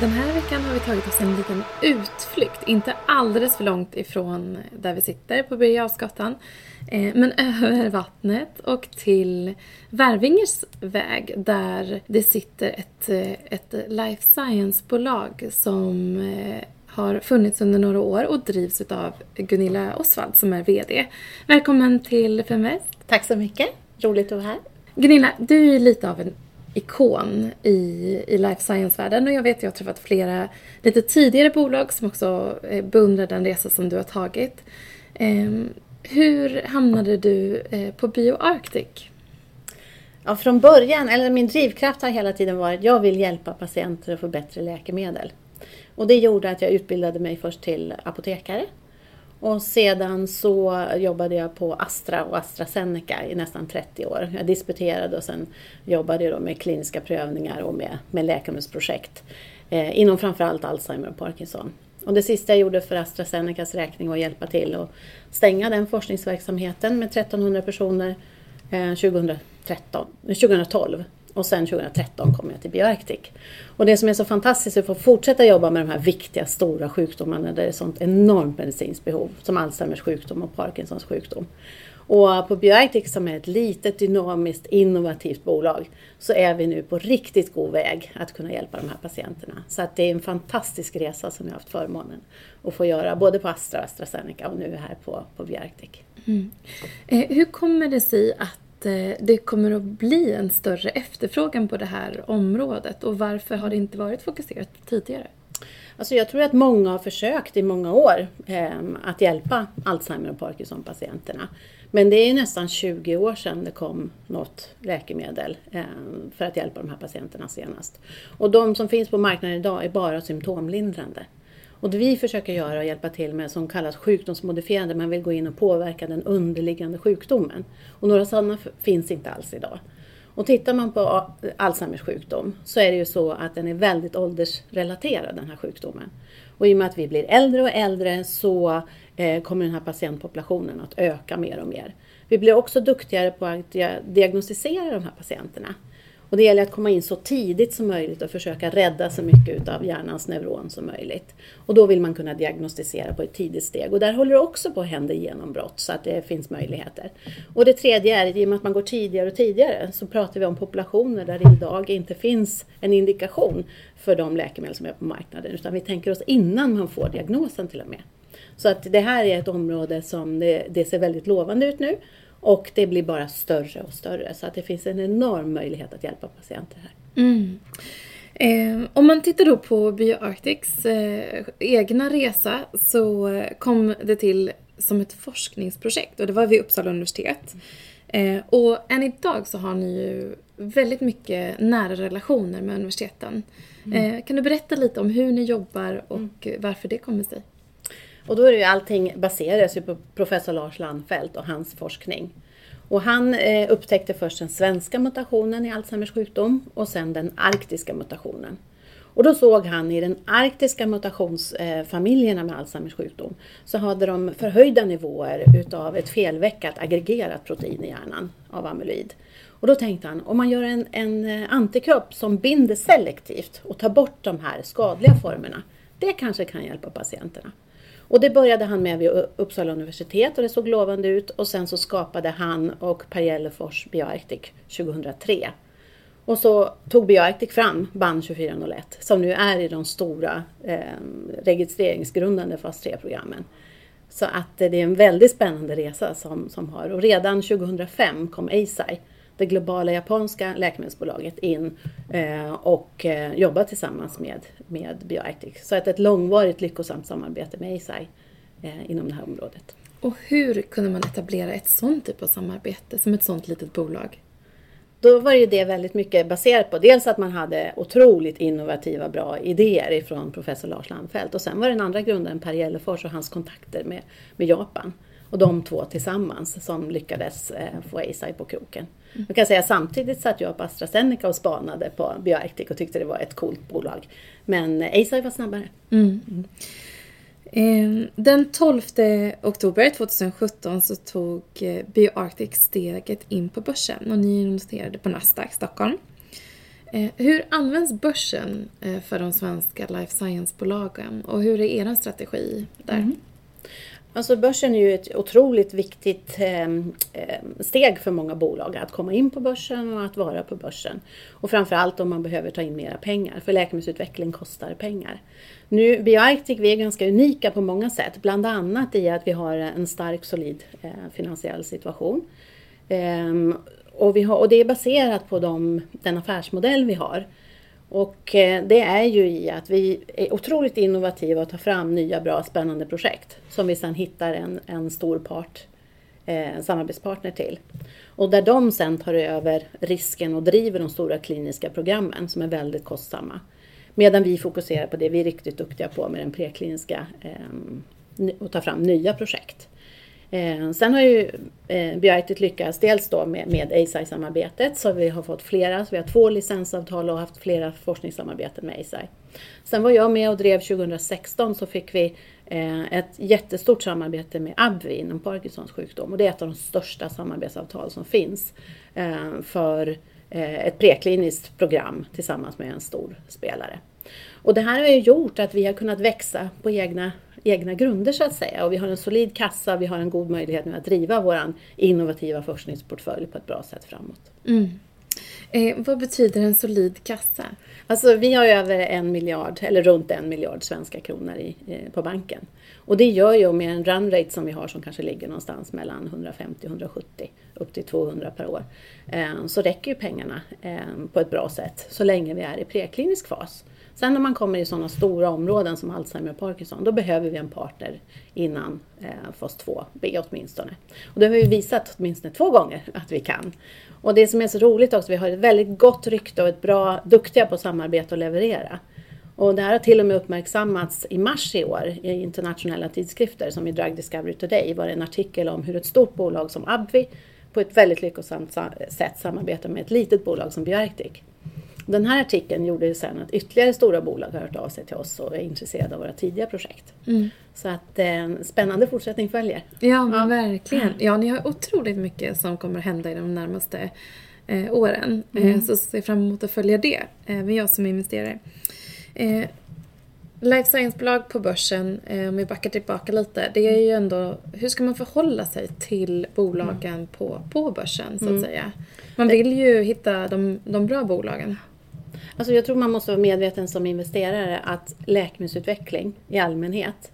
Den här veckan har vi tagit oss en liten utflykt, inte alldeles för långt ifrån där vi sitter på Birger eh, men över vattnet och till Värvingers väg där det sitter ett, eh, ett life science-bolag som eh, har funnits under några år och drivs av Gunilla Osvald som är VD. Välkommen till Femväst. Tack så mycket, roligt att vara här. Gunilla, du är lite av en ikon i, i life science-världen och jag vet att jag har träffat flera lite tidigare bolag som också eh, beundrar den resa som du har tagit. Ehm, hur hamnade du eh, på BioArctic? Ja, från början, eller min drivkraft har hela tiden varit att jag vill hjälpa patienter att få bättre läkemedel. Och det gjorde att jag utbildade mig först till apotekare och sedan så jobbade jag på Astra och AstraZeneca i nästan 30 år. Jag disputerade och sen jobbade jag med kliniska prövningar och med, med läkemedelsprojekt eh, inom framförallt Alzheimer och Parkinson. Och det sista jag gjorde för AstraZenecas räkning var att hjälpa till att stänga den forskningsverksamheten med 1300 personer eh, 2013, 2012. Och sen 2013 kom jag till Bioarctic. Och det som är så fantastiskt är att få fortsätta jobba med de här viktiga stora sjukdomarna där det är sånt enormt medicinskt behov. Som Alzheimers sjukdom och Parkinsons sjukdom. Och på Bioarctic som är ett litet, dynamiskt, innovativt bolag så är vi nu på riktigt god väg att kunna hjälpa de här patienterna. Så att det är en fantastisk resa som jag har haft förmånen att få göra både på Astra och AstraZeneca och nu här på, på Bioarctic. Mm. Eh, hur kommer det sig att Eh, det kommer att bli en större efterfrågan på det här området och varför har det inte varit fokuserat tidigare? Alltså jag tror att många har försökt i många år eh, att hjälpa Alzheimer och Parkinson-patienterna. Men det är nästan 20 år sedan det kom något läkemedel eh, för att hjälpa de här patienterna senast. Och de som finns på marknaden idag är bara symptomlindrande. Och det vi försöker göra och hjälpa till med som kallas sjukdomsmodifierande, man vill gå in och påverka den underliggande sjukdomen. Och några sådana finns inte alls idag. Och tittar man på Alzheimers sjukdom så är det ju så att den är väldigt åldersrelaterad den här sjukdomen. Och i och med att vi blir äldre och äldre så eh, kommer den här patientpopulationen att öka mer och mer. Vi blir också duktigare på att diagnostisera de här patienterna. Och det gäller att komma in så tidigt som möjligt och försöka rädda så mycket av hjärnans neuron som möjligt. Och då vill man kunna diagnostisera på ett tidigt steg. Och där håller det också på att hända genombrott så att det finns möjligheter. Och det tredje är, i och med att man går tidigare och tidigare, så pratar vi om populationer där det idag inte finns en indikation för de läkemedel som är på marknaden. Utan vi tänker oss innan man får diagnosen till och med. Så att det här är ett område som det, det ser väldigt lovande ut nu. Och det blir bara större och större så att det finns en enorm möjlighet att hjälpa patienter här. Mm. Eh, om man tittar då på BioArctics eh, egna resa så kom det till som ett forskningsprojekt och det var vid Uppsala universitet. Eh, och än idag så har ni ju väldigt mycket nära relationer med universiteten. Mm. Eh, kan du berätta lite om hur ni jobbar och mm. varför det kommer sig? Och då är det ju allting baseras ju på professor Lars Landfelt och hans forskning. Och han eh, upptäckte först den svenska mutationen i Alzheimers sjukdom och sen den arktiska mutationen. Och då såg han i den arktiska mutationsfamiljerna med Alzheimers sjukdom så hade de förhöjda nivåer utav ett felveckat aggregerat protein i hjärnan av amyloid. Och då tänkte han, om man gör en, en eh, antikropp som binder selektivt och tar bort de här skadliga formerna, det kanske kan hjälpa patienterna. Och det började han med vid Uppsala universitet och det såg lovande ut och sen så skapade han och Per Gällefors Bioarctic 2003. Och så tog Bioarctic fram band 2401 som nu är i de stora eh, registreringsgrundande fas 3-programmen. Så att det är en väldigt spännande resa som, som har och redan 2005 kom ASI det globala japanska läkemedelsbolaget in eh, och eh, jobbar tillsammans med, med Bioarctic. Så att ett långvarigt lyckosamt samarbete med Eisai eh, inom det här området. Och hur kunde man etablera ett sånt typ av samarbete som ett sånt litet bolag? Då var ju det väldigt mycket baserat på dels att man hade otroligt innovativa bra idéer ifrån professor Lars Landfelt och sen var den andra grundaren Per Gällefors och hans kontakter med, med Japan. Och de två tillsammans som lyckades få Eisai på kroken. Jag kan säga samtidigt satt jag på AstraZeneca och spanade på Bioarctic och tyckte det var ett coolt bolag. Men Eisai var snabbare. Mm. Ehm, den 12 oktober 2017 så tog eh, Bioarctic steget in på börsen och ni noterade på Nasdaq Stockholm. Eh, hur används börsen eh, för de svenska life science-bolagen och hur är er strategi där? Mm. Alltså börsen är ju ett otroligt viktigt ehm, ehm, steg för många bolag att komma in på börsen och att vara på börsen. Och framförallt om man behöver ta in mera pengar, för läkemedelsutveckling kostar pengar. Nu, BioArctic, vi är ganska unika på många sätt, bland annat i att vi har en stark solid eh, finansiell situation. Ehm, och, vi har, och det är baserat på de, den affärsmodell vi har. Och eh, det är ju i att vi är otroligt innovativa och tar fram nya bra spännande projekt som vi sedan hittar en, en stor part, eh, en samarbetspartner till. Och där de sen tar över risken och driver de stora kliniska programmen som är väldigt kostsamma. Medan vi fokuserar på det vi är riktigt duktiga på med den prekliniska ehm, och tar fram nya projekt. Eh, sen har ju eh, Bioitet lyckats dels då med, med ASI-samarbetet så vi har fått flera, så vi har två licensavtal och haft flera forskningssamarbeten med ASI. Sen var jag med och drev 2016 så fick vi eh, ett jättestort samarbete med AbbVie inom Parkinsons sjukdom och det är ett av de största samarbetsavtal som finns eh, för eh, ett prekliniskt program tillsammans med en stor spelare. Och det här har ju gjort att vi har kunnat växa på egna egna grunder så att säga. Och vi har en solid kassa, vi har en god möjlighet nu att driva vår innovativa forskningsportfölj på ett bra sätt framåt. Mm. Eh, vad betyder en solid kassa? Alltså vi har över en miljard, eller runt en miljard svenska kronor i, eh, på banken. Och det gör ju med en run rate som vi har som kanske ligger någonstans mellan 150 170 upp till 200 per år. Eh, så räcker ju pengarna eh, på ett bra sätt så länge vi är i preklinisk fas. Sen när man kommer i sådana stora områden som Alzheimer och Parkinson, då behöver vi en partner innan eh, fas 2B åtminstone. Och det har vi visat åtminstone två gånger att vi kan. Och det som är så roligt också, vi har ett väldigt gott rykte och ett bra, duktiga på samarbete och leverera. Och det här har till och med uppmärksammats i mars i år i internationella tidskrifter som i Drug Discovery Today var det en artikel om hur ett stort bolag som Abvi på ett väldigt lyckosamt sätt samarbetar med ett litet bolag som Bioarctic. Den här artikeln gjorde ju sen att ytterligare stora bolag har hört av sig till oss och är intresserade av våra tidiga projekt. Mm. Så att eh, spännande fortsättning följer. Ja, ja. verkligen. Ja, ni har otroligt mycket som kommer hända i de närmaste eh, åren. Eh, mm. Eh, så ser fram emot att följa det, även jag som investerare. Eh, Life Science-bolag på börsen, eh, om vi backar tillbaka lite, det är ju ändå, hur ska man förhålla sig till bolagen mm. på, på börsen så att mm. säga? Man vill ju hitta de, de bra bolagen. Alltså jag tror man måste vara medveten som investerare att läkemedelsutveckling i allmänhet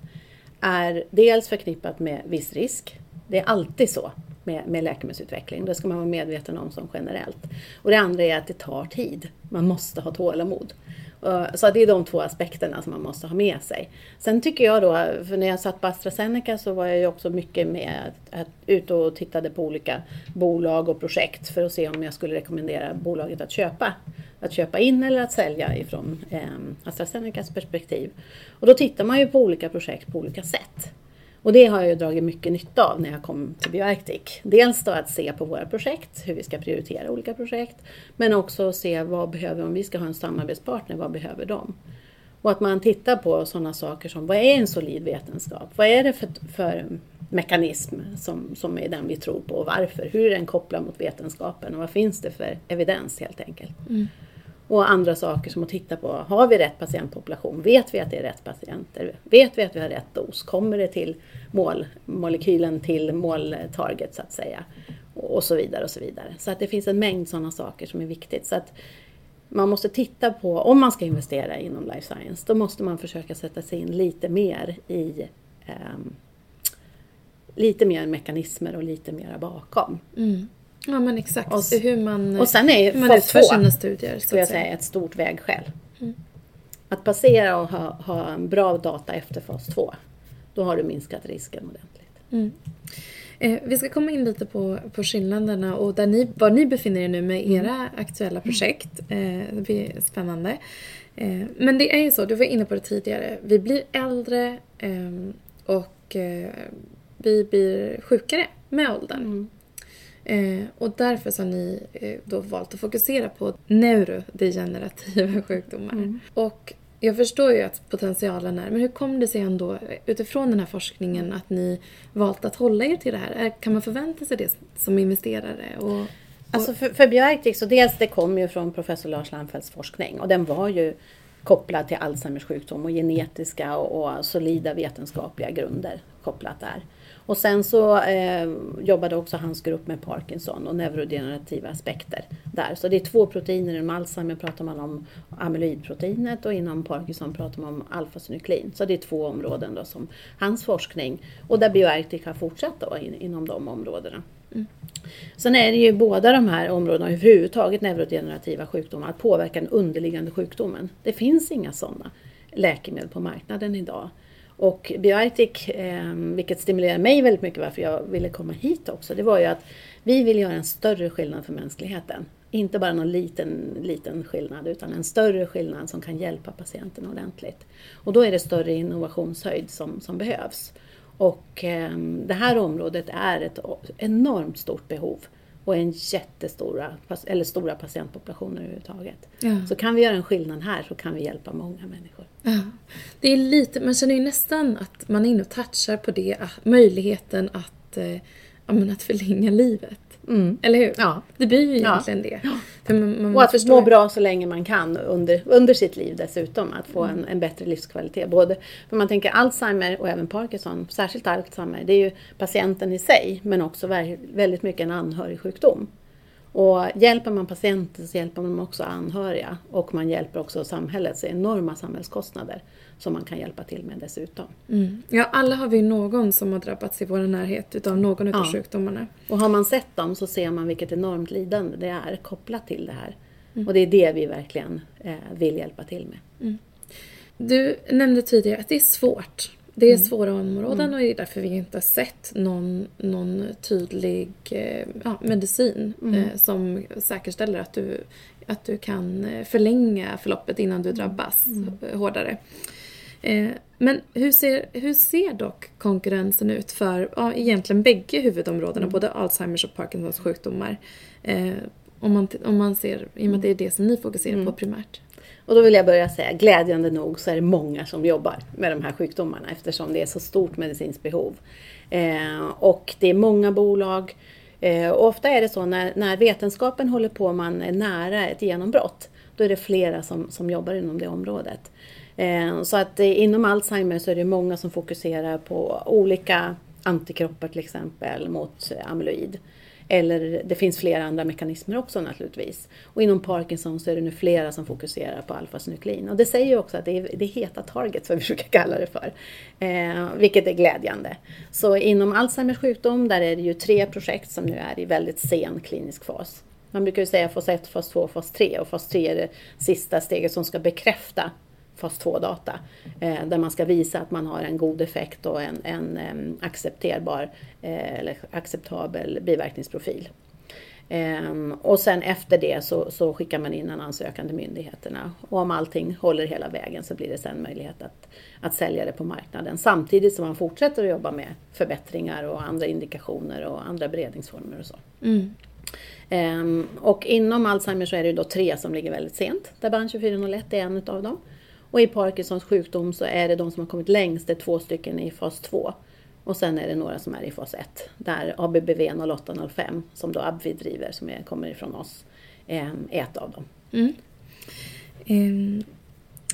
är dels förknippat med viss risk. Det är alltid så med, med läkemedelsutveckling. Det ska man vara medveten om som generellt. Och det andra är att det tar tid. Man måste ha tålamod. Så det är de två aspekterna som man måste ha med sig. Sen tycker jag då, för när jag satt på AstraZeneca så var jag ju också mycket med att, att ut och tittade på olika bolag och projekt för att se om jag skulle rekommendera bolaget att köpa att köpa in eller att sälja ifrån eh, AstraZenecas perspektiv. Och då tittar man ju på olika projekt på olika sätt. Och det har jag ju dragit mycket nytta av när jag kom till Bioarctic. Dels då att se på våra projekt, hur vi ska prioritera olika projekt. Men också se vad behöver, om vi ska ha en samarbetspartner, vad behöver de? Och att man tittar på sådana saker som, vad är en solid vetenskap? Vad är det för, för mekanism som, som är den vi tror på och varför? Hur är den kopplad mot vetenskapen och vad finns det för evidens helt enkelt? Mm. Och andra saker som att titta på, har vi rätt patientpopulation? Vet vi att det är rätt patienter? Vet vi att vi har rätt dos? Kommer det till mål, molekylen till måltarget så att säga? Och så vidare och så vidare. Så att det finns en mängd sådana saker som är viktigt. Så att man måste titta på, om man ska investera inom life science, då måste man försöka sätta sig in lite mer i eh, lite mer mekanismer och lite mer bakom. Mm. Ja men exakt. Och, hur man, och sen är hur man utför sina studier. Skulle jag säga ett stort vägskäl. Mm. Att passera och ha, ha bra data efter fas 2. Då har du minskat risken ordentligt. Mm. Eh, vi ska komma in lite på, på skillnaderna och där ni, var ni befinner er nu med mm. era mm. aktuella projekt. Eh, det blir spännande. Eh, men det är ju så, du var inne på det tidigare. Vi blir äldre eh, och eh, vi blir sjukare med åldern. Mm. Eh, och därför så har ni eh, då valt att fokusera på neurodegenerativa sjukdomar. Mm. Och jag förstår ju att potentialen är, men hur kom det sig ändå utifrån den här forskningen att ni valt att hålla er till det här? Kan man förvänta sig det som investerare? Och... Alltså för, för Bioarctic, så dels det kom ju från professor Lars Landfeldts forskning och den var ju kopplad till Alzheimers sjukdom och genetiska och, och solida vetenskapliga grunder kopplat där. Och sen så eh, jobbade också hans grupp med Parkinson och neurodegenerativa aspekter där. Så det är två proteiner, inom Alzheimer pratar man om amyloidproteinet och inom Parkinson pratar man om alfasynuklin. Så det är två områden då som hans forskning och där Bioarctic har fortsatt då in, inom de områdena. Mm. Sen är det ju båda de här områdena överhuvudtaget neurodegenerativa sjukdomar att påverka den underliggande sjukdomen. Det finns inga sådana läkemedel på marknaden idag. Och Bioarctic, eh, vilket stimulerar mig väldigt mycket varför jag ville komma hit också, det var ju att vi vill göra en större skillnad för mänskligheten. Inte bara någon liten, liten skillnad utan en större skillnad som kan hjälpa patienten ordentligt. Och då är det större innovationshöjd som, som behövs. Och eh, det här området är ett enormt stort behov och en jättestora, eller stora patientpopulationer överhuvudtaget. Ja. Så kan vi göra en skillnad här så kan vi hjälpa många människor. Ja. Det är lite, man känner ju nästan att man är inne och touchar på det, möjligheten att, eh, att förlänga livet. Mm. Eller hur? Ja. Det blir ju egentligen ja. det. För man, man och att förstår... må bra så länge man kan under, under sitt liv dessutom. Att få mm. en, en bättre livskvalitet. Både, för man tänker Alzheimer och även Parkinson, särskilt Alzheimer, det är ju patienten i sig men också väldigt mycket en anhörigsjukdom. Och hjälper man patienten så hjälper man också anhöriga och man hjälper också samhället, så enorma samhällskostnader som man kan hjälpa till med dessutom. Mm. Ja, alla har vi någon som har drabbats i vår närhet utav någon ja. av sjukdomarna. Och har man sett dem så ser man vilket enormt lidande det är kopplat till det här. Mm. Och det är det vi verkligen eh, vill hjälpa till med. Mm. Du nämnde tidigare att det är svårt. Det är mm. svåra områden mm. och det är därför vi inte har sett någon, någon tydlig eh, ja, medicin mm. eh, som säkerställer att du, att du kan förlänga förloppet innan du drabbas mm. hårdare. Eh, men hur ser, hur ser dock konkurrensen ut för ja, egentligen bägge huvudområdena, mm. både Alzheimers och Parkinsons sjukdomar? Eh, om, man, om man ser, i och med att det är det som ni fokuserar mm. på primärt. Och då vill jag börja säga, glädjande nog så är det många som jobbar med de här sjukdomarna eftersom det är så stort medicinskt behov. Eh, och det är många bolag. Eh, och ofta är det så när, när vetenskapen håller på man är nära ett genombrott, då är det flera som, som jobbar inom det området. Eh, så att eh, inom Alzheimer så är det många som fokuserar på olika antikroppar till exempel mot eh, amyloid. Eller det finns flera andra mekanismer också naturligtvis. Och inom Parkinson så är det nu flera som fokuserar på alfasynuklein. Och det säger ju också att det är, det är heta target, som vi brukar kalla det för. Eh, vilket är glädjande. Så inom Alzheimers sjukdom, där är det ju tre projekt som nu är i väldigt sen klinisk fas. Man brukar ju säga fas 1, fas 2, fas 3 och fas 3 är det sista steget som ska bekräfta fas 2-data. Eh, där man ska visa att man har en god effekt och en, en, en accepterbar eh, eller acceptabel biverkningsprofil. Um, och sen efter det så, så, skickar man in en ansökan till myndigheterna. Och om allting håller hela vägen så blir det sen möjlighet att, att sälja det på marknaden. Samtidigt som man fortsätter att jobba med förbättringar och andra indikationer och andra beredningsformer och så. Mm. Um, och inom Alzheimer så är det då tre som ligger väldigt sent. Där BAN 2401 är en utav dem. Och i Parkinsons sjukdom så är det de som har kommit längst, det är två stycken i fas 2. Och sen är det några som är i fas 1. Där ABBV 0805 som då AbbVie driver, som är, kommer ifrån oss, är ett av dem. Mm. Um,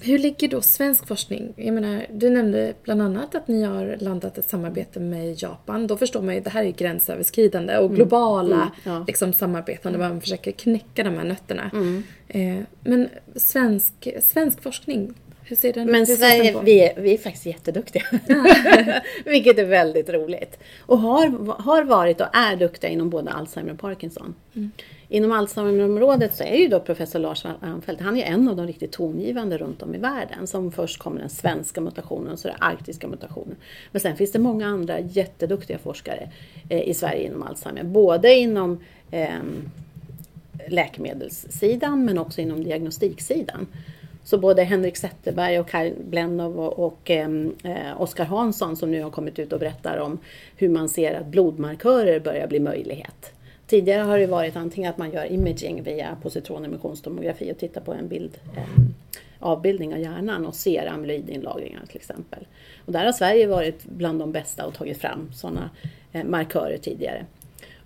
hur ligger då svensk forskning? Jag menar, du nämnde bland annat att ni har landat ett samarbete med Japan. Då förstår man ju att det här är gränsöverskridande och mm. globala mm, ja. liksom, samarbeten där man försöker knäcka de här nötterna. Mm. Eh, men svensk, svensk forskning, hur ser den Men hur Sverige, vi är, vi är faktiskt jätteduktiga. Vilket är väldigt roligt. Och har, har varit och är duktiga inom både Alzheimer och Parkinson. Mm. Inom Alzheimerområdet så är ju då professor Lars Anfeldt, han är en av de riktigt tongivande runt om i världen. Som först kommer den svenska mutationen och så den arktiska mutationen. Men sen finns det många andra jätteduktiga forskare eh, i Sverige inom Alzheimer. Både inom eh, läkemedelssidan men också inom diagnostiksidan. Så både Henrik Zetterberg och Kaj Blennow och, och ehm, eh, Oskar Hansson som nu har kommit ut och berättar om hur man ser att blodmarkörer börjar bli möjlighet. Tidigare har det varit antingen att man gör imaging via positronemissionstomografi och tittar på en bild, eh, avbildning av hjärnan och ser amyloidinlagringar till exempel. Och där har Sverige varit bland de bästa och tagit fram sådana eh, markörer tidigare.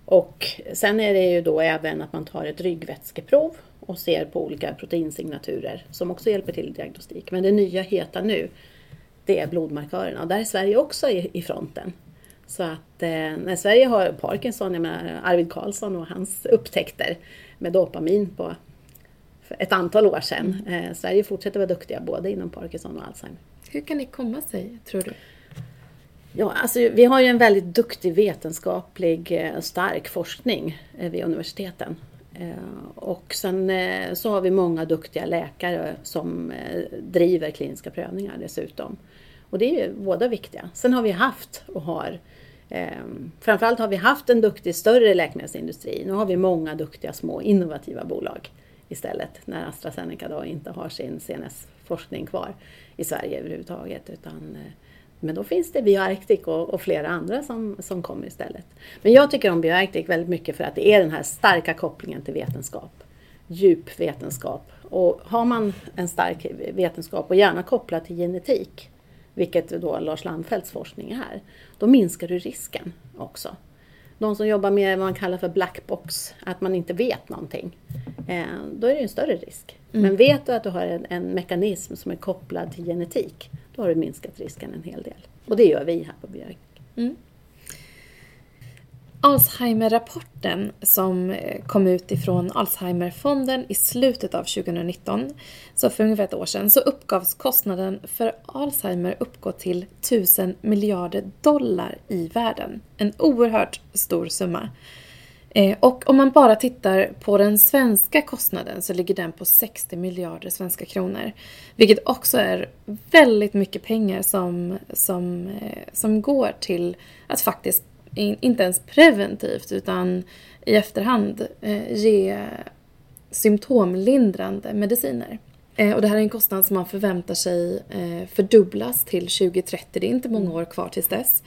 Och sen är det ju då även att man tar ett ryggvätskeprov och ser på olika proteinsignaturer som också hjälper till i diagnostik. Men det nya heta nu, det är blodmarkörerna och där är Sverige också i, fronten. Så att eh, när Sverige har Parkinson, jag menar Arvid Carlsson och hans upptäckter med dopamin på ett antal år sedan. Mm. Eh, Sverige fortsätter vara duktiga både inom Parkinson och Alzheimer. Hur kan det komma sig, tror du? Ja, alltså, vi har ju en väldigt duktig vetenskaplig eh, stark forskning eh, vid universiteten. Eh, och sen så har vi många duktiga läkare som driver kliniska prövningar dessutom. Och det är ju båda viktiga. Sen har vi haft och har ehm, Framförallt har vi haft en duktig större läkemedelsindustri. Nu har vi många duktiga små innovativa bolag istället när AstraZeneca då inte har sin CNS-forskning kvar i Sverige överhuvudtaget. Utan men då finns det Bioarctic och, och, flera andra som, som kommer istället. Men jag tycker om Bioarctic väldigt mycket för att det är den här starka kopplingen till vetenskap. Djup vetenskap. Och har man en stark vetenskap och gärna kopplat till genetik, vilket då Lars Landfeldts forskning är, då minskar du risken också. De som jobbar med vad man kallar för black box, att man inte vet någonting, eh, då är det en större risk. Mm. Men vet du att du har en, en mekanism som är kopplad till genetik, då har du minskat risken en hel del. Och det gör vi här på Björk. Mm. Alzheimer-rapporten som eh, kom ut ifrån Alzheimerfonden i slutet av 2019, så för ungefär ett år sedan, så uppgavs kostnaden för Alzheimer uppgå till 1000 miljarder dollar i världen. En oerhört stor summa. Eh, och om man bara tittar på den svenska kostnaden så ligger den på 60 miljarder svenska kronor. Vilket också är väldigt mycket pengar som, som, eh, som går till att faktiskt, inte ens preventivt utan i efterhand, eh, ge symptomlindrande mediciner. Och det här är en kostnad som man förväntar sig fördubblas till 2030. Det är inte många år kvar tills dess.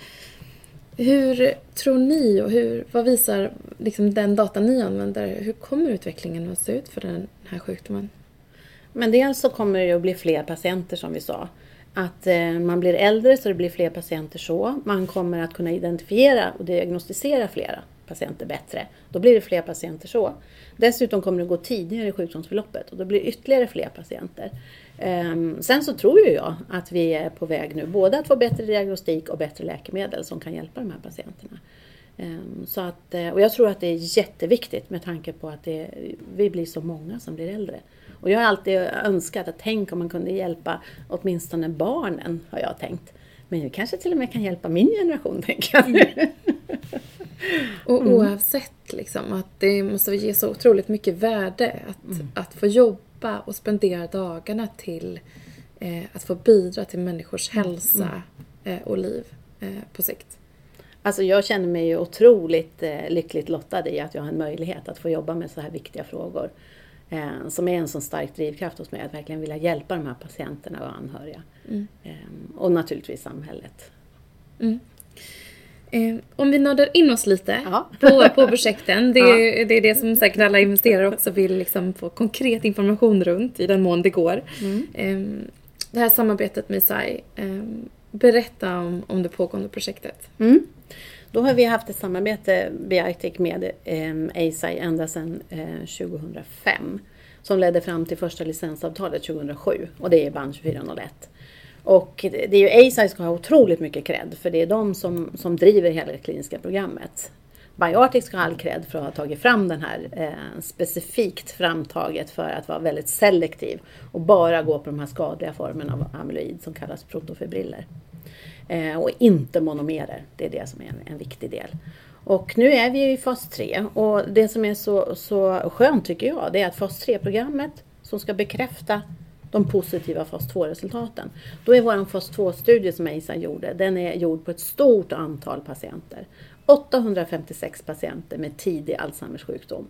Hur tror ni och hur, vad visar liksom den data ni använder? Hur kommer utvecklingen att se ut för den här sjukdomen? Men dels så kommer det att bli fler patienter som vi sa. Att eh, man blir äldre så det blir fler patienter så. Man kommer att kunna identifiera och diagnostisera flera patienter bättre. Då blir det fler patienter så. Dessutom kommer det gå tidigare i sjukdomsförloppet och då blir det ytterligare fler patienter. Ehm, sen så tror ju jag att vi är på väg nu både att få bättre diagnostik och bättre läkemedel som kan hjälpa de här patienterna. Ehm, så att, eh, och jag tror att det är jätteviktigt med tanke på att det, vi blir så många som blir äldre. Och jag har alltid önskat att tänk om man kunde hjälpa åtminstone barnen, har jag tänkt. Men det kanske till och med kan hjälpa min generation, tänker jag. Mm. och mm. oavsett liksom, att det måste ge så otroligt mycket värde att, mm. att få jobba jobba och spendera dagarna till eh, att få bidra till människors mm, hälsa mm. eh, och liv eh, på sikt. Alltså jag känner mig ju otroligt eh, lyckligt lottad i att jag har en möjlighet att få jobba med så här viktiga frågor. Eh, som är en sån stark drivkraft hos mig, att verkligen vilja hjälpa de här patienterna och anhöriga. Mm. Ehm, och naturligtvis samhället. Mm. Eh, om vi nördar in oss lite på, på projekten. Det, ja. det är det som säkert alla investerare också vill liksom få konkret information runt i den mån det går. Mm. Eh, det här samarbetet med SAI. Eh, berätta om, om det pågående projektet. Mm. Då har vi haft ett samarbete, Biartic, med eh, ASI ända sedan eh, 2005. Som ledde fram till första licensavtalet 2007 och det är band 2401. Och det är ju ASI som ska ha otroligt mycket cred för det är de som, som driver hela det kliniska programmet. Bioartic ska ha all cred för att ha tagit fram den här eh, specifikt framtaget för att vara väldigt selektiv och bara gå på de här skadliga formerna av amyloid som kallas protofibriller. Eh, och inte monomerer, det är det som är en, en viktig del. Och nu är vi i fas 3 och det som är så, så skönt tycker jag det är att fas 3-programmet som ska bekräfta de positiva fas 2-resultaten. Då är vår fas 2-studie som EISA gjorde, den är gjord på ett stort antal patienter. 856 patienter med tidig Alzheimers sjukdom.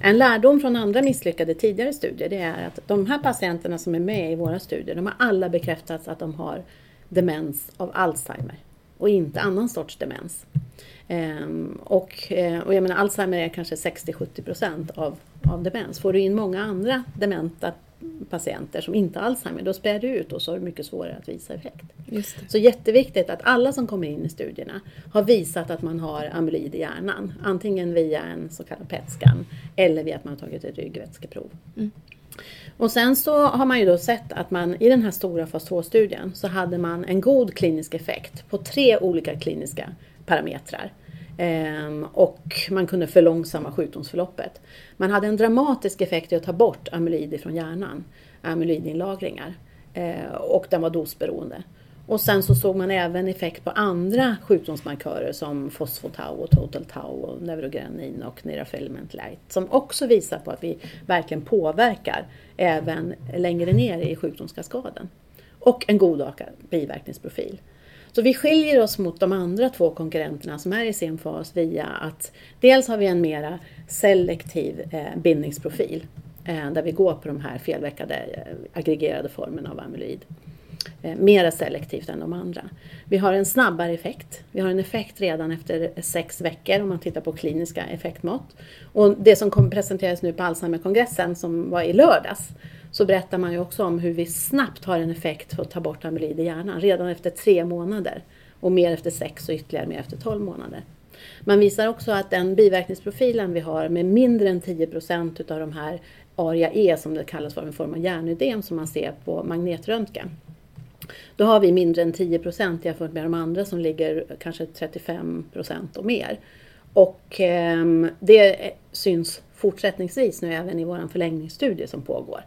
En lärdom från andra misslyckade tidigare studier det är att de här patienterna som är med i våra studier, de har alla bekräftats att de har demens av Alzheimer och inte annan sorts demens. Ehm, och, eh, och jag menar Alzheimer är kanske 60-70% av, av demens. Får du in många andra dementa patienter som inte har Alzheimer, då spär det ut och så är det mycket svårare att visa effekt. Så jätteviktigt att alla som kommer in i studierna har visat att man har amyloid i hjärnan. Antingen via en så kallad PET-scan eller via att man har tagit ett ryggvätskeprov. Mm. Och sen så har man ju då sett att man i den här stora fas 2-studien så hade man en god klinisk effekt på tre olika kliniska parametrar. Ehm, och man kunde förlångsamma sjukdomsförloppet. Man hade en dramatisk effekt i att ta bort amyloid från hjärnan, amyloidinlagringar. Eh, och den var dosberoende. Och sen så såg man även effekt på andra sjukdomsmarkörer som fosfotau och total tau och neurogranin och neurofilament light som också visar på att vi verkligen påverkar även längre ner i sjukdomskaskaden. Och en god biverkningsprofil. Så vi skiljer oss mot de andra två konkurrenterna som är i sin fas via att dels har vi en mera selektiv eh, bindningsprofil eh, där vi går på de här felveckade eh, aggregerade formerna av amyloid. Mera selektivt än de andra. Vi har en snabbare effekt. Vi har en effekt redan efter sex veckor om man tittar på kliniska effektmått. Och det som kom presenterades nu på Alzheimerkongressen som var i lördags så berättar man ju också om hur vi snabbt har en effekt för att ta bort amyloid i hjärnan redan efter tre månader och mer efter sex och ytterligare mer efter tolv månader. Man visar också att den biverkningsprofilen vi har med mindre än 10 procent utav de här ARIA-E som det kallas för, en form av hjärnödem som man ser på magnetröntgen. Då har vi mindre än 10 procent jämfört med de andra som ligger kanske 35 procent och mer. Och eh, det syns fortsättningsvis nu även i vår förlängningsstudie som pågår.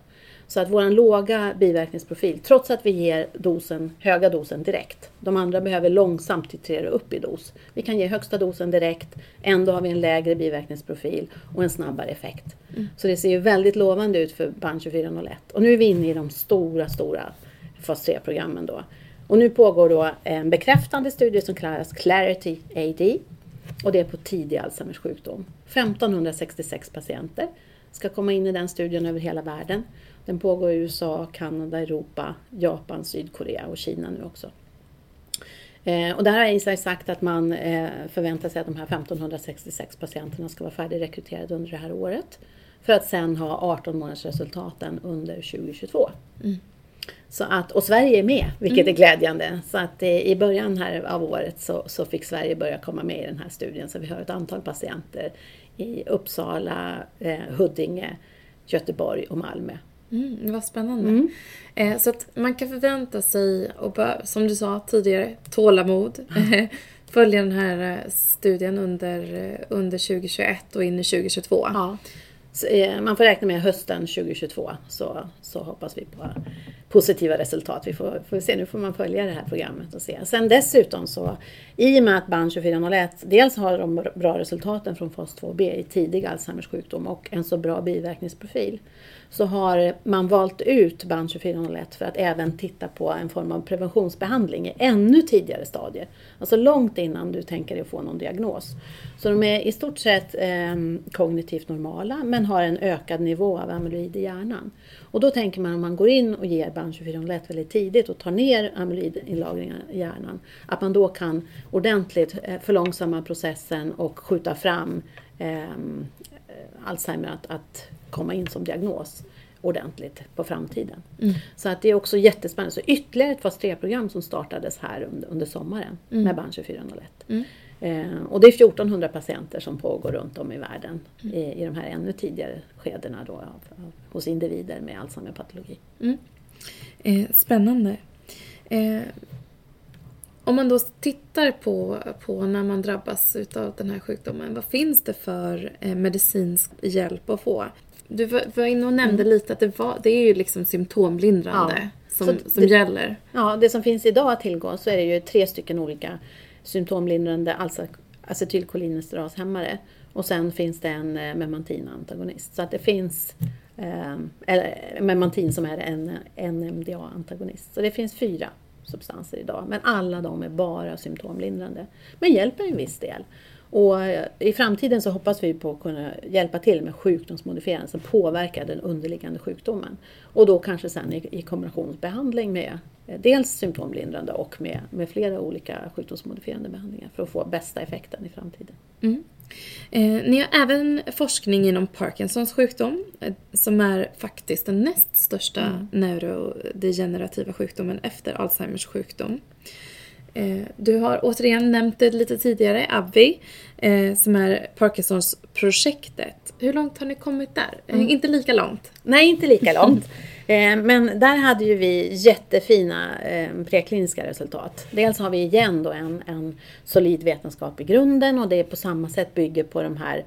Så att vår låga biverkningsprofil, trots att vi ger dosen, höga dosen direkt, de andra behöver långsamt titrera upp i dos. Vi kan ge högsta dosen direkt, ändå har vi en lägre biverkningsprofil och en snabbare effekt. Mm. Så det ser ju väldigt lovande ut för BAN 2401. Och nu är vi inne i de stora, stora fas 3-programmen då. Och nu pågår då en bekräftande studie som kallas Clarity AD. Och det är på tidig Alzheimers sjukdom. 1566 patienter ska komma in i den studien över hela världen. Den pågår i USA, Kanada, Europa, Japan, Sydkorea och Kina nu också. Eh, och där har Eisai sagt att man eh, förväntar sig att de här 1566 patienterna ska vara färdigrekryterade under det här året. För att sen ha 18 månaders resultaten under 2022. Mm. Så att, och Sverige är med, vilket mm. är glädjande. Så att eh, i början här av året så, så fick Sverige börja komma med i den här studien. Så vi har ett antal patienter i Uppsala, eh, Huddinge, Göteborg och Malmö. Mm, vad spännande. Mm. Eh, så att man kan förvänta sig, och som du sa tidigare, tålamod. Mm. Följa den här eh, studien under, eh, under 2021 och in i 2022. Ja. Så, eh, man får räkna med hösten 2022 så, så hoppas vi på positiva resultat. Vi får, får se, nu får man följa det här programmet och se. Sen dessutom så, i och med att BAN 2401 dels har de bra resultaten från fas 2B i tidig Alzheimers sjukdom och en så bra biverkningsprofil så har man valt ut band 2401 för att även titta på en form av preventionsbehandling i ännu tidigare stadier. Alltså långt innan du tänker dig att få någon diagnos. Så de är i stort sett eh, kognitivt normala men har en ökad nivå av amyloid i hjärnan. Och då tänker man om man går in och ger band 2401 väldigt tidigt och tar ner amyloidinlagringar i hjärnan, att man då kan ordentligt eh, förlångsamma processen och skjuta fram eh, Alzheimer att, att komma in som diagnos ordentligt på framtiden. Mm. Så att det är också jättespännande. Så ytterligare ett fas 3-program som startades här under, under sommaren mm. med BAN 2401. Mm. Eh, och det är 1400 patienter som pågår runt om i världen mm. i, i de här ännu tidigare skedena då, av, av, hos individer med Alzheimer-patologi. Mm. Eh, spännande. Eh, om man då tittar på, på när man drabbas av den här sjukdomen, vad finns det för eh, medicinsk hjälp att få? Du var inne och nämnde mm. lite att det, var, det är ju liksom symptomlindrande ja. som, som det, gäller. Ja, det som finns idag att tillgå så är det ju tre stycken olika symptomlindrande acetylkolinesterashämmare. Och sen finns det en eh, memantin-antagonist. Så att det finns ehm, eh, memantin som är en eh, NMDA-antagonist. Så det finns fyra substanser idag. Men alla de är bara symptomlindrande. Men hjälper en viss del. Och I framtiden så hoppas vi på att kunna hjälpa till med sjukdomsmodifierande som påverkar den underliggande sjukdomen. Och då kanske sen i, i kombinationsbehandling med eh, dels symptomlindrande och med, med flera olika sjukdomsmodifierande behandlingar för att få bästa effekten i framtiden. Mm. Eh, ni har även forskning inom Parkinsons sjukdom eh, som är faktiskt den näst största mm. neurodegenerativa sjukdomen efter Alzheimers sjukdom. Eh, du har återigen nämnt det lite tidigare, AbbVie, eh, som är Parkinsons-projektet. Hur långt har ni kommit där? Eh, mm. Inte lika långt? Nej, inte lika långt. Men där hade ju vi jättefina prekliniska resultat. Dels har vi igen då en, en solid vetenskap i grunden och det på samma sätt bygger på de här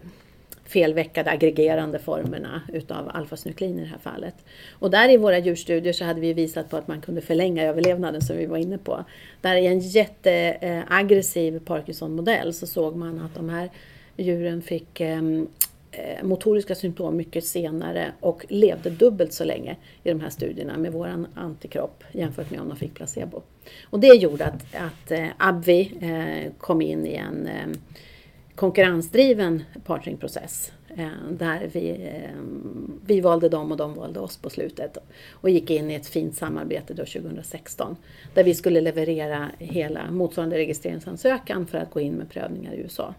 felveckade aggregerande formerna utav alfasnuklein i det här fallet. Och där i våra djurstudier så hade vi visat på att man kunde förlänga överlevnaden som vi var inne på. Där i en jätteaggressiv Parkinson-modell så såg man att de här djuren fick ehm, eh, motoriska symptom mycket senare och levde dubbelt så länge i de här studierna med våran antikropp jämfört med om de fick placebo. Och det gjorde att, att eh, Abvi eh, kom in i en ehm, konkurrensdriven partneringprocess. Eh, där vi, eh, vi valde dem och de valde oss på slutet. Och gick in i ett fint samarbete då 2016. Där vi skulle leverera hela motsvarande registreringsansökan för att gå in med prövningar i USA.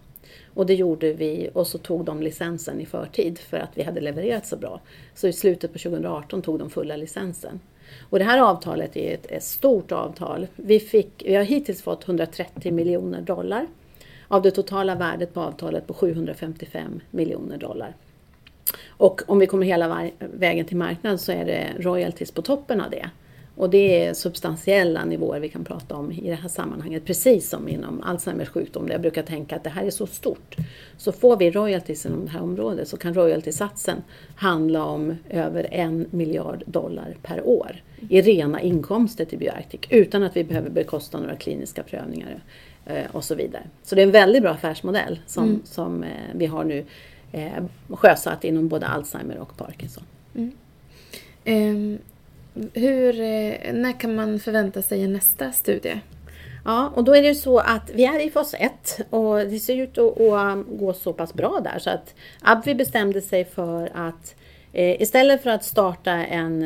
Och det gjorde vi och så tog de licensen i förtid för att vi hade levererat så bra. Så i slutet på 2018 tog de fulla licensen. Och det här avtalet är ett, ett stort avtal. Vi, fick, vi har hittills fått 130 miljoner dollar av det totala värdet på avtalet på 755 miljoner dollar. Och om vi kommer hela vägen till marknaden så är det royalties på toppen av det. Och det är substantiella nivåer vi kan prata om i det här sammanhanget, precis som inom Alzheimers sjukdom där jag brukar tänka att det här är så stort. Så får vi royalties inom det här området så kan royaltiesatsen handla om över en miljard dollar per år i rena inkomster till Bioarctic utan att vi behöver bekosta några kliniska prövningar och så vidare. Så det är en väldigt bra affärsmodell som, mm. som eh, vi har nu eh, sjösatt inom både Alzheimer och Parkinson. Mm. Um, hur, när kan man förvänta sig nästa studie? Ja, och då är det så att vi är i fas 1 och det ser ut att, att gå så pass bra där så att Abvi bestämde sig för att eh, istället för att starta en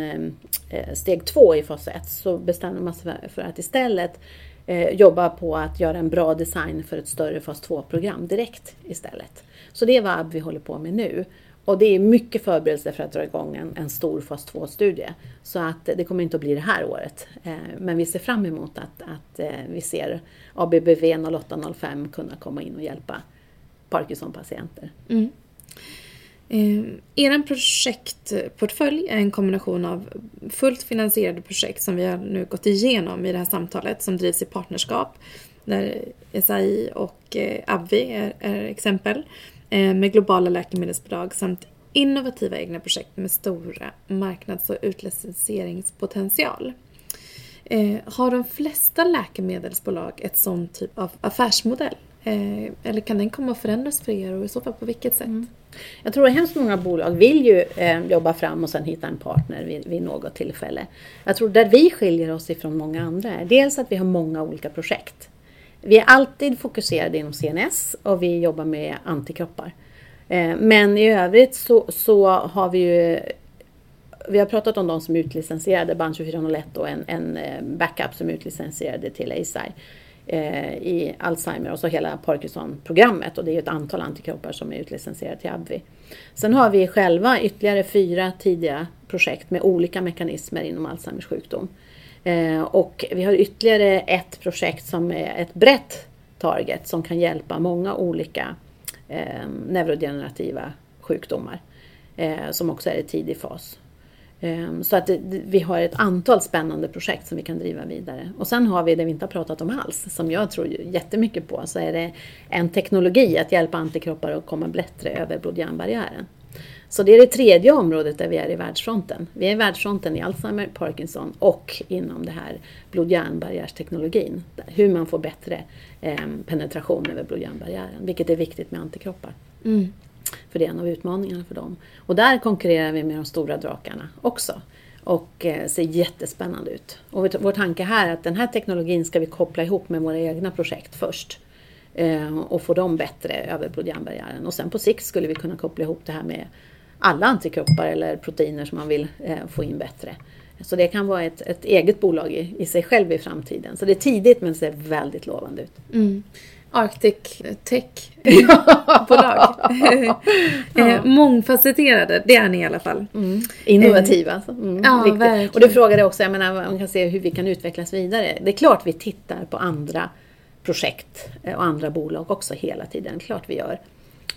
eh, steg 2 i fas 1 så bestämde man sig för att istället eh, jobba på att göra en bra design för ett större fas 2-program direkt istället. Så det är vad vi håller på med nu. Och det är mycket förberedelse för att dra igång en, en stor fas 2-studie. Så att det kommer inte att bli det här året. Eh, men vi ser fram emot att, att eh, vi ser ABBV 0805 kunna komma in och hjälpa Parkinson-patienter. Mm. Eh, er projektportfölj är en kombination av fullt finansierade projekt som vi har nu gått igenom i det här samtalet som drivs i partnerskap. Där SAI och eh, Abvi är, är exempel. Eh, med globala läkemedelsbolag samt innovativa egna projekt med stora marknads och utlicenseringspotential. Eh, har de flesta läkemedelsbolag ett sån typ av affärsmodell? Eh, eller kan den komma att förändras för er och i så fall på vilket sätt? Mm. Jag tror att hemskt många bolag vill ju eh, jobba fram och sen hitta en partner vid, vid, något tillfälle. Jag tror där vi skiljer oss ifrån många andra är dels att vi har många olika projekt. Vi är alltid fokuserade inom CNS och vi jobbar med antikroppar. Eh, men i övrigt så, så har vi ju vi har pratat om de som är utlicensierade, band 2401 och en, en eh, backup som är utlicensierade till ASI eh, Eh, i Alzheimer och så hela Parkinson-programmet och det är ett antal antikroppar som är utlicensierade till AbbVie. Sen har vi själva ytterligare fyra tidiga projekt med olika mekanismer inom Alzheimers sjukdom. Eh, och vi har ytterligare ett projekt som är ett brett target som kan hjälpa många olika eh, neurodegenerativa sjukdomar eh, som också är i tidig fas. Ehm, så att vi har ett antal spännande projekt som vi kan driva vidare. Och sen har vi det vi inte har pratat om alls, som jag tror jättemycket på, så är det en teknologi att hjälpa antikroppar att komma bättre över blod-hjärnbarriären. Så det är det tredje området där vi är i världsfronten. Vi är i världsfronten i Alzheimer, Parkinson och inom det här blod-hjärnbarriärsteknologin. Hur man får bättre ehm, penetration över blod-hjärnbarriären, vilket är viktigt med antikroppar. Mm. För det är en av utmaningarna för dem. Och där konkurrerar vi med de stora drakarna också. Och eh, ser jättespännande ut. Och vår tanke här är att den här teknologin ska vi koppla ihop med våra egna projekt först. Eh, och få dem bättre över blod-hjärnbarriären. Och sen på sikt skulle vi kunna koppla ihop det här med alla antikroppar eller proteiner som man vill eh, få in bättre. Så det kan vara ett, ett eget bolag i, i, sig själv i framtiden. Så det är tidigt men ser väldigt lovande ut. Mm. Arctic Tech-bolag. eh, mångfacetterade, det är ni i alla fall. Mm. Innovativa. Alltså. Mm, ja, riktigt. verkligen. Och du frågade också, jag menar, man kan se hur vi kan utvecklas vidare. Det är klart vi tittar på andra projekt eh, och andra bolag också hela tiden. Klart vi gör.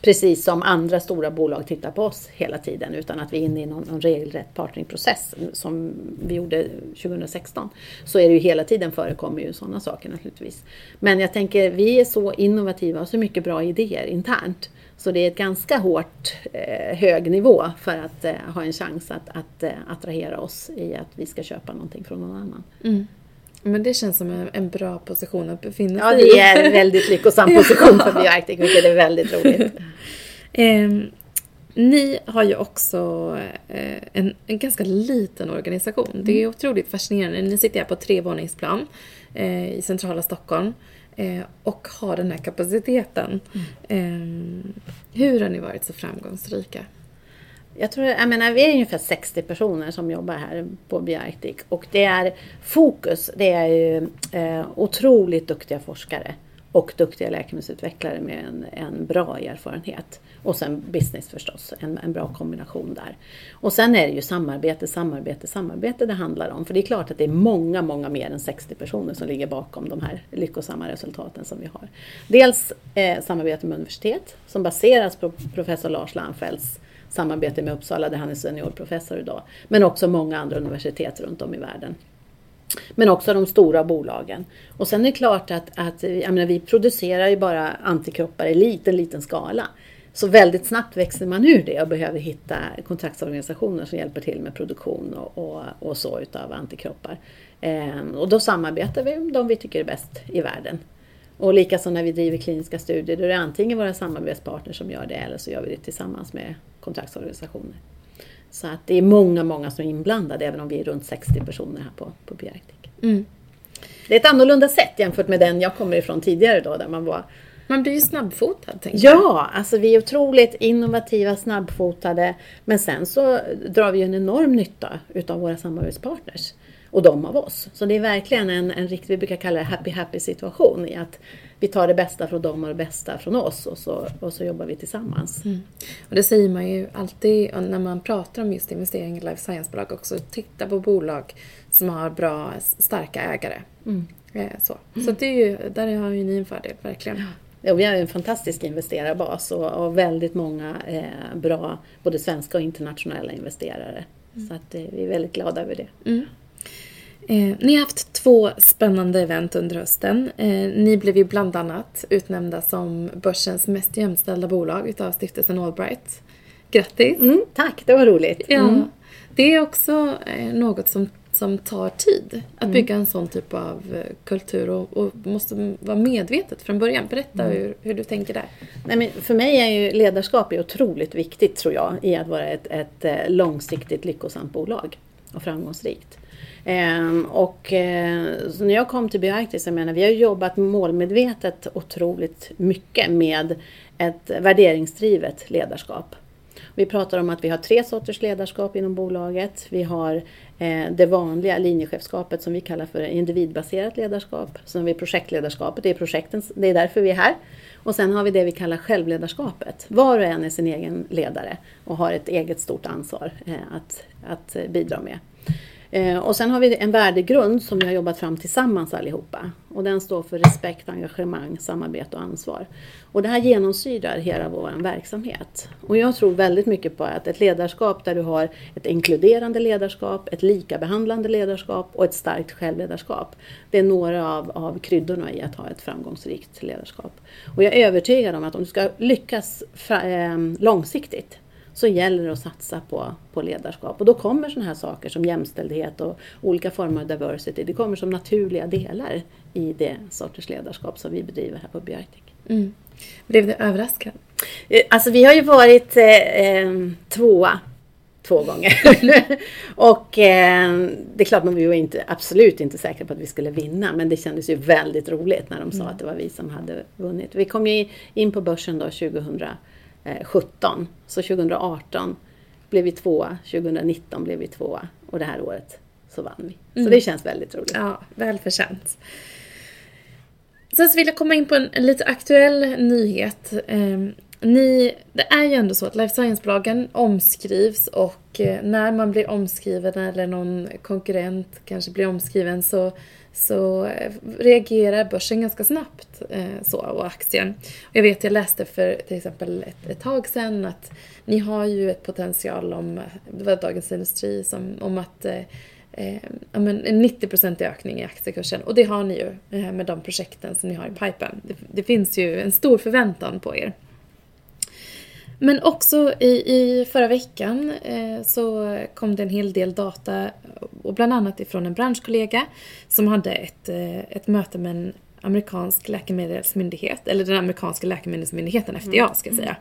Precis som andra stora bolag tittar på oss hela tiden utan att vi är inne i någon, någon regelrätt partneringprocess som vi gjorde 2016. Så är det ju hela tiden förekommer ju sådana saker naturligtvis. Men jag tänker, vi är så innovativa och så mycket bra idéer internt. Så det är ett ganska hårt eh, hög nivå för att eh, ha en chans att, att eh, attrahera oss i att vi ska köpa någonting från någon annan. Mm. Men det känns som en, en bra position att befinna Ja, sig det i. är en väldigt lyckosam position för BioArctic, vilket är väldigt roligt. Ehm, ni har ju också eh, en, en ganska liten organisation. Det Mm. är otroligt fascinerande. Ni sitter här på trevåningsplan eh, i centrala Stockholm eh, och har den här kapaciteten. Mm. Ehm, hur har ni varit så framgångsrika? Jag, tror, jag menar, vi är ungefär 60 personer som jobbar här på BioArctic och det är fokus, det är ju eh, otroligt duktiga forskare och duktiga läkemedelsutvecklare med en, en bra erfarenhet. Och sen business förstås, en, en bra kombination där. Och sen är det ju samarbete, samarbete, samarbete det handlar om. För det är klart att det är många, många mer än 60 personer som ligger bakom de här lyckosamma resultaten som vi har. Dels eh, samarbete med universitet som baseras på professor Lars Landfells samarbete med Uppsala där han är seniorprofessor idag. Men också många andra universitet runt om i världen. Men också de stora bolagen. Och sen är det klart att, att jag menar, vi producerar ju bara antikroppar i liten, liten skala. Så väldigt snabbt växer man ur det och behöver hitta kontraktsorganisationer som hjälper till med produktion och, och, och så utav antikroppar. Ehm, och då samarbetar vi med de vi tycker är bäst i världen. Och likaså när vi driver kliniska studier, då är det antingen våra samarbetspartners som gör det eller så gör vi det tillsammans med kontraktsorganisationer. Så att det är många, många som är inblandade även om vi är runt 60 personer här på, på Biarctic. Mm. Det är ett annorlunda sätt jämfört med den jag kommer ifrån tidigare då där man var Man blir ju snabbfotad, tänker jag. Ja, alltså vi är otroligt innovativa, snabbfotade. Men sen så drar vi ju en enorm nytta utav våra samarbetspartners. Och de av oss. Så det är verkligen en, en riktig, vi brukar kalla det happy happy situation i att vi tar det bästa från dem och det bästa från oss och så, och så jobbar vi tillsammans. Och det säger man ju alltid när man pratar om just investering i life science-bolag också. Titta på bolag som har bra, starka ägare. Eh, Så, så det är ju, där har ju ni en fördel, verkligen. Ja, vi har en fantastisk investerarbas och, och väldigt många eh, bra både svenska och internationella investerare. Så att, eh, vi är väldigt glada över det. Mm. Eh, ni har haft två spännande event under hösten. Eh, ni blev ju bland annat utnämnda som börsens mest jämställda bolag utav stiftelsen Allbright. Grattis! Mm, tack, det var roligt. Ja, Mm. Det är också eh, något som, som tar tid. Att bygga en sån typ av eh, kultur och, och måste vara medvetet från början. Berätta hur, hur du tänker där. Nej, men för mig är ju ledarskap är otroligt viktigt tror jag i att vara ett, ett eh, långsiktigt lyckosamt bolag och framgångsrikt. Ehm, och eh, så när jag kom till Bioarctic, jag menar, vi har jobbat målmedvetet otroligt mycket med ett värderingsdrivet ledarskap. Vi pratar om att vi har tre sorters ledarskap inom bolaget. Vi har eh, det vanliga linjechefskapet som vi kallar för individbaserat ledarskap. Sen har vi projektledarskapet, det är, projektens, det är därför vi är här. Och sen har vi det vi kallar självledarskapet. Var och en är sin egen ledare och har ett eget stort ansvar eh, att, att bidra med. Eh, och sen har vi en värdegrund som vi har jobbat fram tillsammans allihopa. Och den står för respekt, engagemang, samarbete och ansvar. Och det här genomsyrar hela vår verksamhet. Och jag tror väldigt mycket på att ett ledarskap där du har ett inkluderande ledarskap, ett likabehandlande ledarskap och ett starkt självledarskap. Det är några av, av kryddorna i att ha ett framgångsrikt ledarskap. Och jag är övertygad om att om du ska lyckas eh, långsiktigt så gäller det att satsa på, på ledarskap. Och då kommer sådana här saker som jämställdhet och olika former av diversity, det kommer som naturliga delar i det sorters ledarskap som vi bedriver här på Bioarctic. Mm. Blev du överraskad? Eh, Alltså vi har ju varit eh, eh, tvåa två gånger. och eh, det är klart man vi var inte, absolut inte säkra på att vi skulle vinna men det kändes ju väldigt roligt när de sa att det var vi som hade vunnit. Vi kom ju in på börsen då 2017 så 2018 blev vi tvåa, 2019 blev vi tvåa och det här året så vann vi. Så Mm. det känns väldigt roligt. Ja, välförtjänt. Sen så vill jag komma in på en, en lite aktuell nyhet. Eh, ni, det är ju ändå så att life science-bolagen omskrivs och eh, när man blir omskriven eller någon konkurrent kanske blir omskriven så, så eh, reagerar börsen ganska snabbt eh, så, och aktien. Och jag vet, jag läste för till exempel ett, ett tag sedan att ni har ju ett potential om, det var Dagens Industri, som, om att eh, eh, en 90 ökning i aktiekursen. Och det har ni ju eh, med de projekten som ni har i pipen. Det, det finns ju en stor förväntan på er. Men också i, i förra veckan eh, så kom det en hel del data, och bland annat ifrån en branschkollega som hade ett, eh, ett möte med en amerikansk läkemedelsmyndighet, eller den amerikanska läkemedelsmyndigheten, FDA mm. ska jag säga,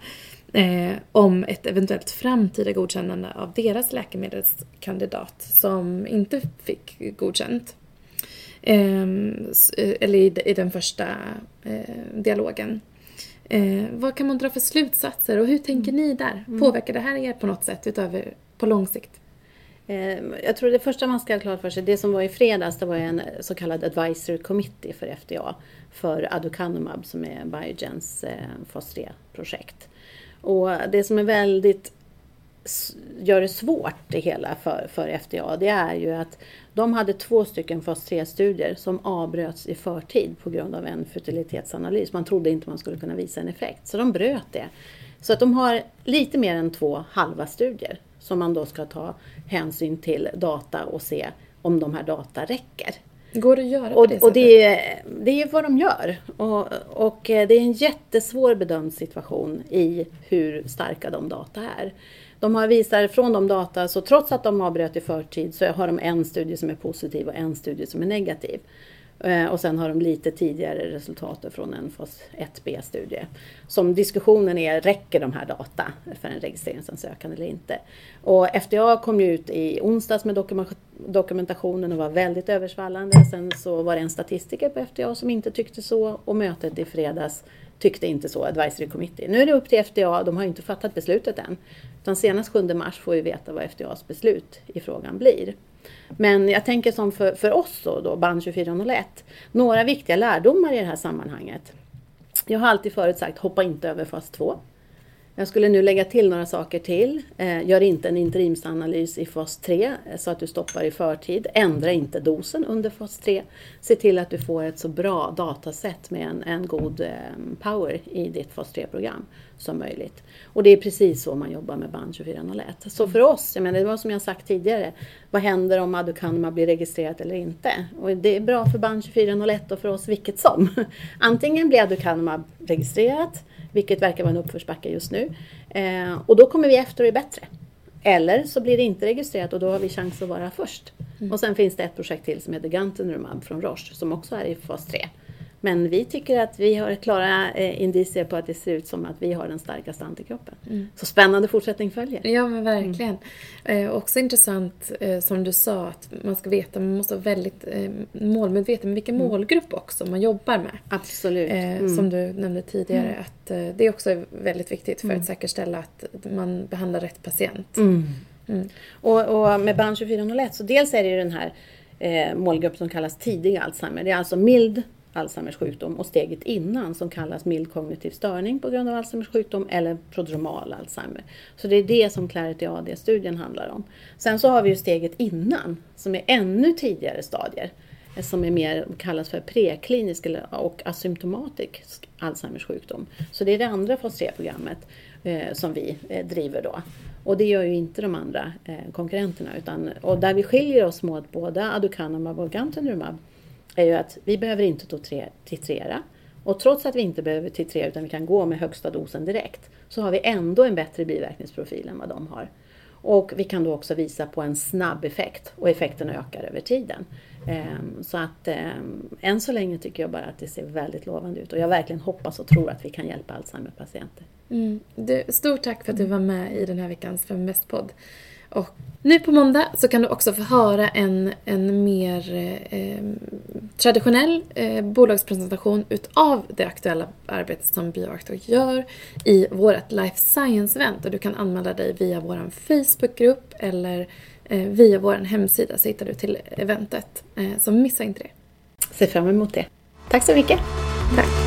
eh, om ett eventuellt framtida godkännande av deras läkemedelskandidat som inte fick godkänt. Ehm, eh, eller i, i, den första eh, dialogen. Eh, vad kan man dra för slutsatser och hur tänker ni där? Mm. Påverkar det här er på något sätt utöver på lång sikt? Eh, jag tror det första man ska ha klart för sig, det som var i fredags, det var en så kallad advisory committee för FDA för Aducanumab som är Biogens eh, fas 3-projekt. Och det som är väldigt gör det svårt det hela för, för FDA, det är ju att de hade två stycken fas 3-studier som avbröts i förtid på grund av en fertilitetsanalys. Man trodde inte man skulle kunna visa en effekt, så de bröt det. Så att de har lite mer än två halva studier som man då ska ta hänsyn till data och se om de här data räcker. Går det att göra på det sättet? Och det är, det är vad de gör. Och, och eh, det är en jättesvår bedömd situation i hur starka de data är. De har visat från de data, så trots att de avbröt i förtid så har de en studie som är positiv och en studie som är negativ. Eh, och sen har de lite tidigare resultat från en fas 1B-studie. Som diskussionen är, räcker de här data för en registreringsansökan eller inte? Och FDA kom ju ut i onsdags med dokumentationen och var väldigt översvallande. Sen så var det en statistiker på FDA som inte tyckte så och mötet i fredags tyckte inte så, Advisory Committee. Nu är det upp till FDA, de har inte fattat beslutet än. Utan senast 7 mars får vi veta vad FDAs beslut i frågan blir. Men jag tänker som för, för oss då, då, band 2401, några viktiga lärdomar i det här sammanhanget. Jag har alltid förut sagt, hoppa inte över fas 2. Jag skulle nu lägga till några saker till. Eh, gör inte en interimsanalys i fas 3 eh, så att du stoppar i förtid. Ändra inte dosen under fas 3. Se till att du får ett så bra datasätt med en, en god eh, power i ditt fas 3-program som möjligt. Och det är precis så man jobbar med band 2401. Så för oss, jag menar, det var som jag sagt tidigare, vad händer om aducanumab blir registrerat eller inte? Och det är bra för band 2401 och för oss vilket som. Antingen blir aducanumab registrerat vilket verkar vara en uppförsbacke just nu. Eh, och då kommer vi efter och är bättre. Eller så blir det inte registrerat och då har vi chans att vara först. Mm. Och sen finns det ett projekt till som heter Gantenrumab från Roche som också är i fas 3. Men vi tycker att vi har klara eh, indicier på att det ser ut som att vi har den starkaste antikroppen. Mm. Så spännande fortsättning följer. Ja men verkligen. Mm. Eh, också intressant eh, som du sa att man ska veta, man måste vara väldigt eh, målmedveten med vilken mm. målgrupp också man jobbar med. Absolut. Eh, mm. Som du nämnde tidigare mm. att eh, det också är väldigt viktigt för att mm. säkerställa att man behandlar rätt patient. Och, och, med band 2401 så dels är det ju den här målgruppen som kallas tidig Alzheimer. Det är alltså mild Alzheimers sjukdom och steget innan som kallas mild kognitiv störning på grund av Alzheimers sjukdom eller prodromal Alzheimer. Så det är det som Clarity AD-studien handlar om. Sen så har vi ju steget innan som är ännu tidigare stadier eh, som är mer kallas för preklinisk och asymptomatisk Alzheimers sjukdom. Så det är det andra fas 3-programmet eh, som vi eh, driver då. Och det gör ju inte de andra eh, konkurrenterna. Utan, och där vi skiljer oss mot både aducanumab och gantenerumab är ju att vi behöver inte titrera. Och trots att vi inte behöver titrera utan vi kan gå med högsta dosen direkt så har vi ändå en bättre biverkningsprofil än vad de har. Och vi kan då också visa på en snabb effekt och effekten ökar över tiden. Ehm, så att ehm, än så länge tycker jag bara att det ser väldigt lovande ut och jag verkligen hoppas och tror att vi kan hjälpa Alzheimer-patienter. Mm. Stort tack för att du var med i den här veckans Feminvest-podd. Och nu på måndag så kan du också få höra en, en mer eh, traditionell eh, bolagspresentation utav det aktuella arbetet som Bioactor gör i vårt Life Science-event. Och du kan anmäla dig via vår Facebookgrupp eller eh, via vår hemsida så hittar du till eventet. Eh, så missa inte det. Ser fram emot det. Tack så mycket! Tack.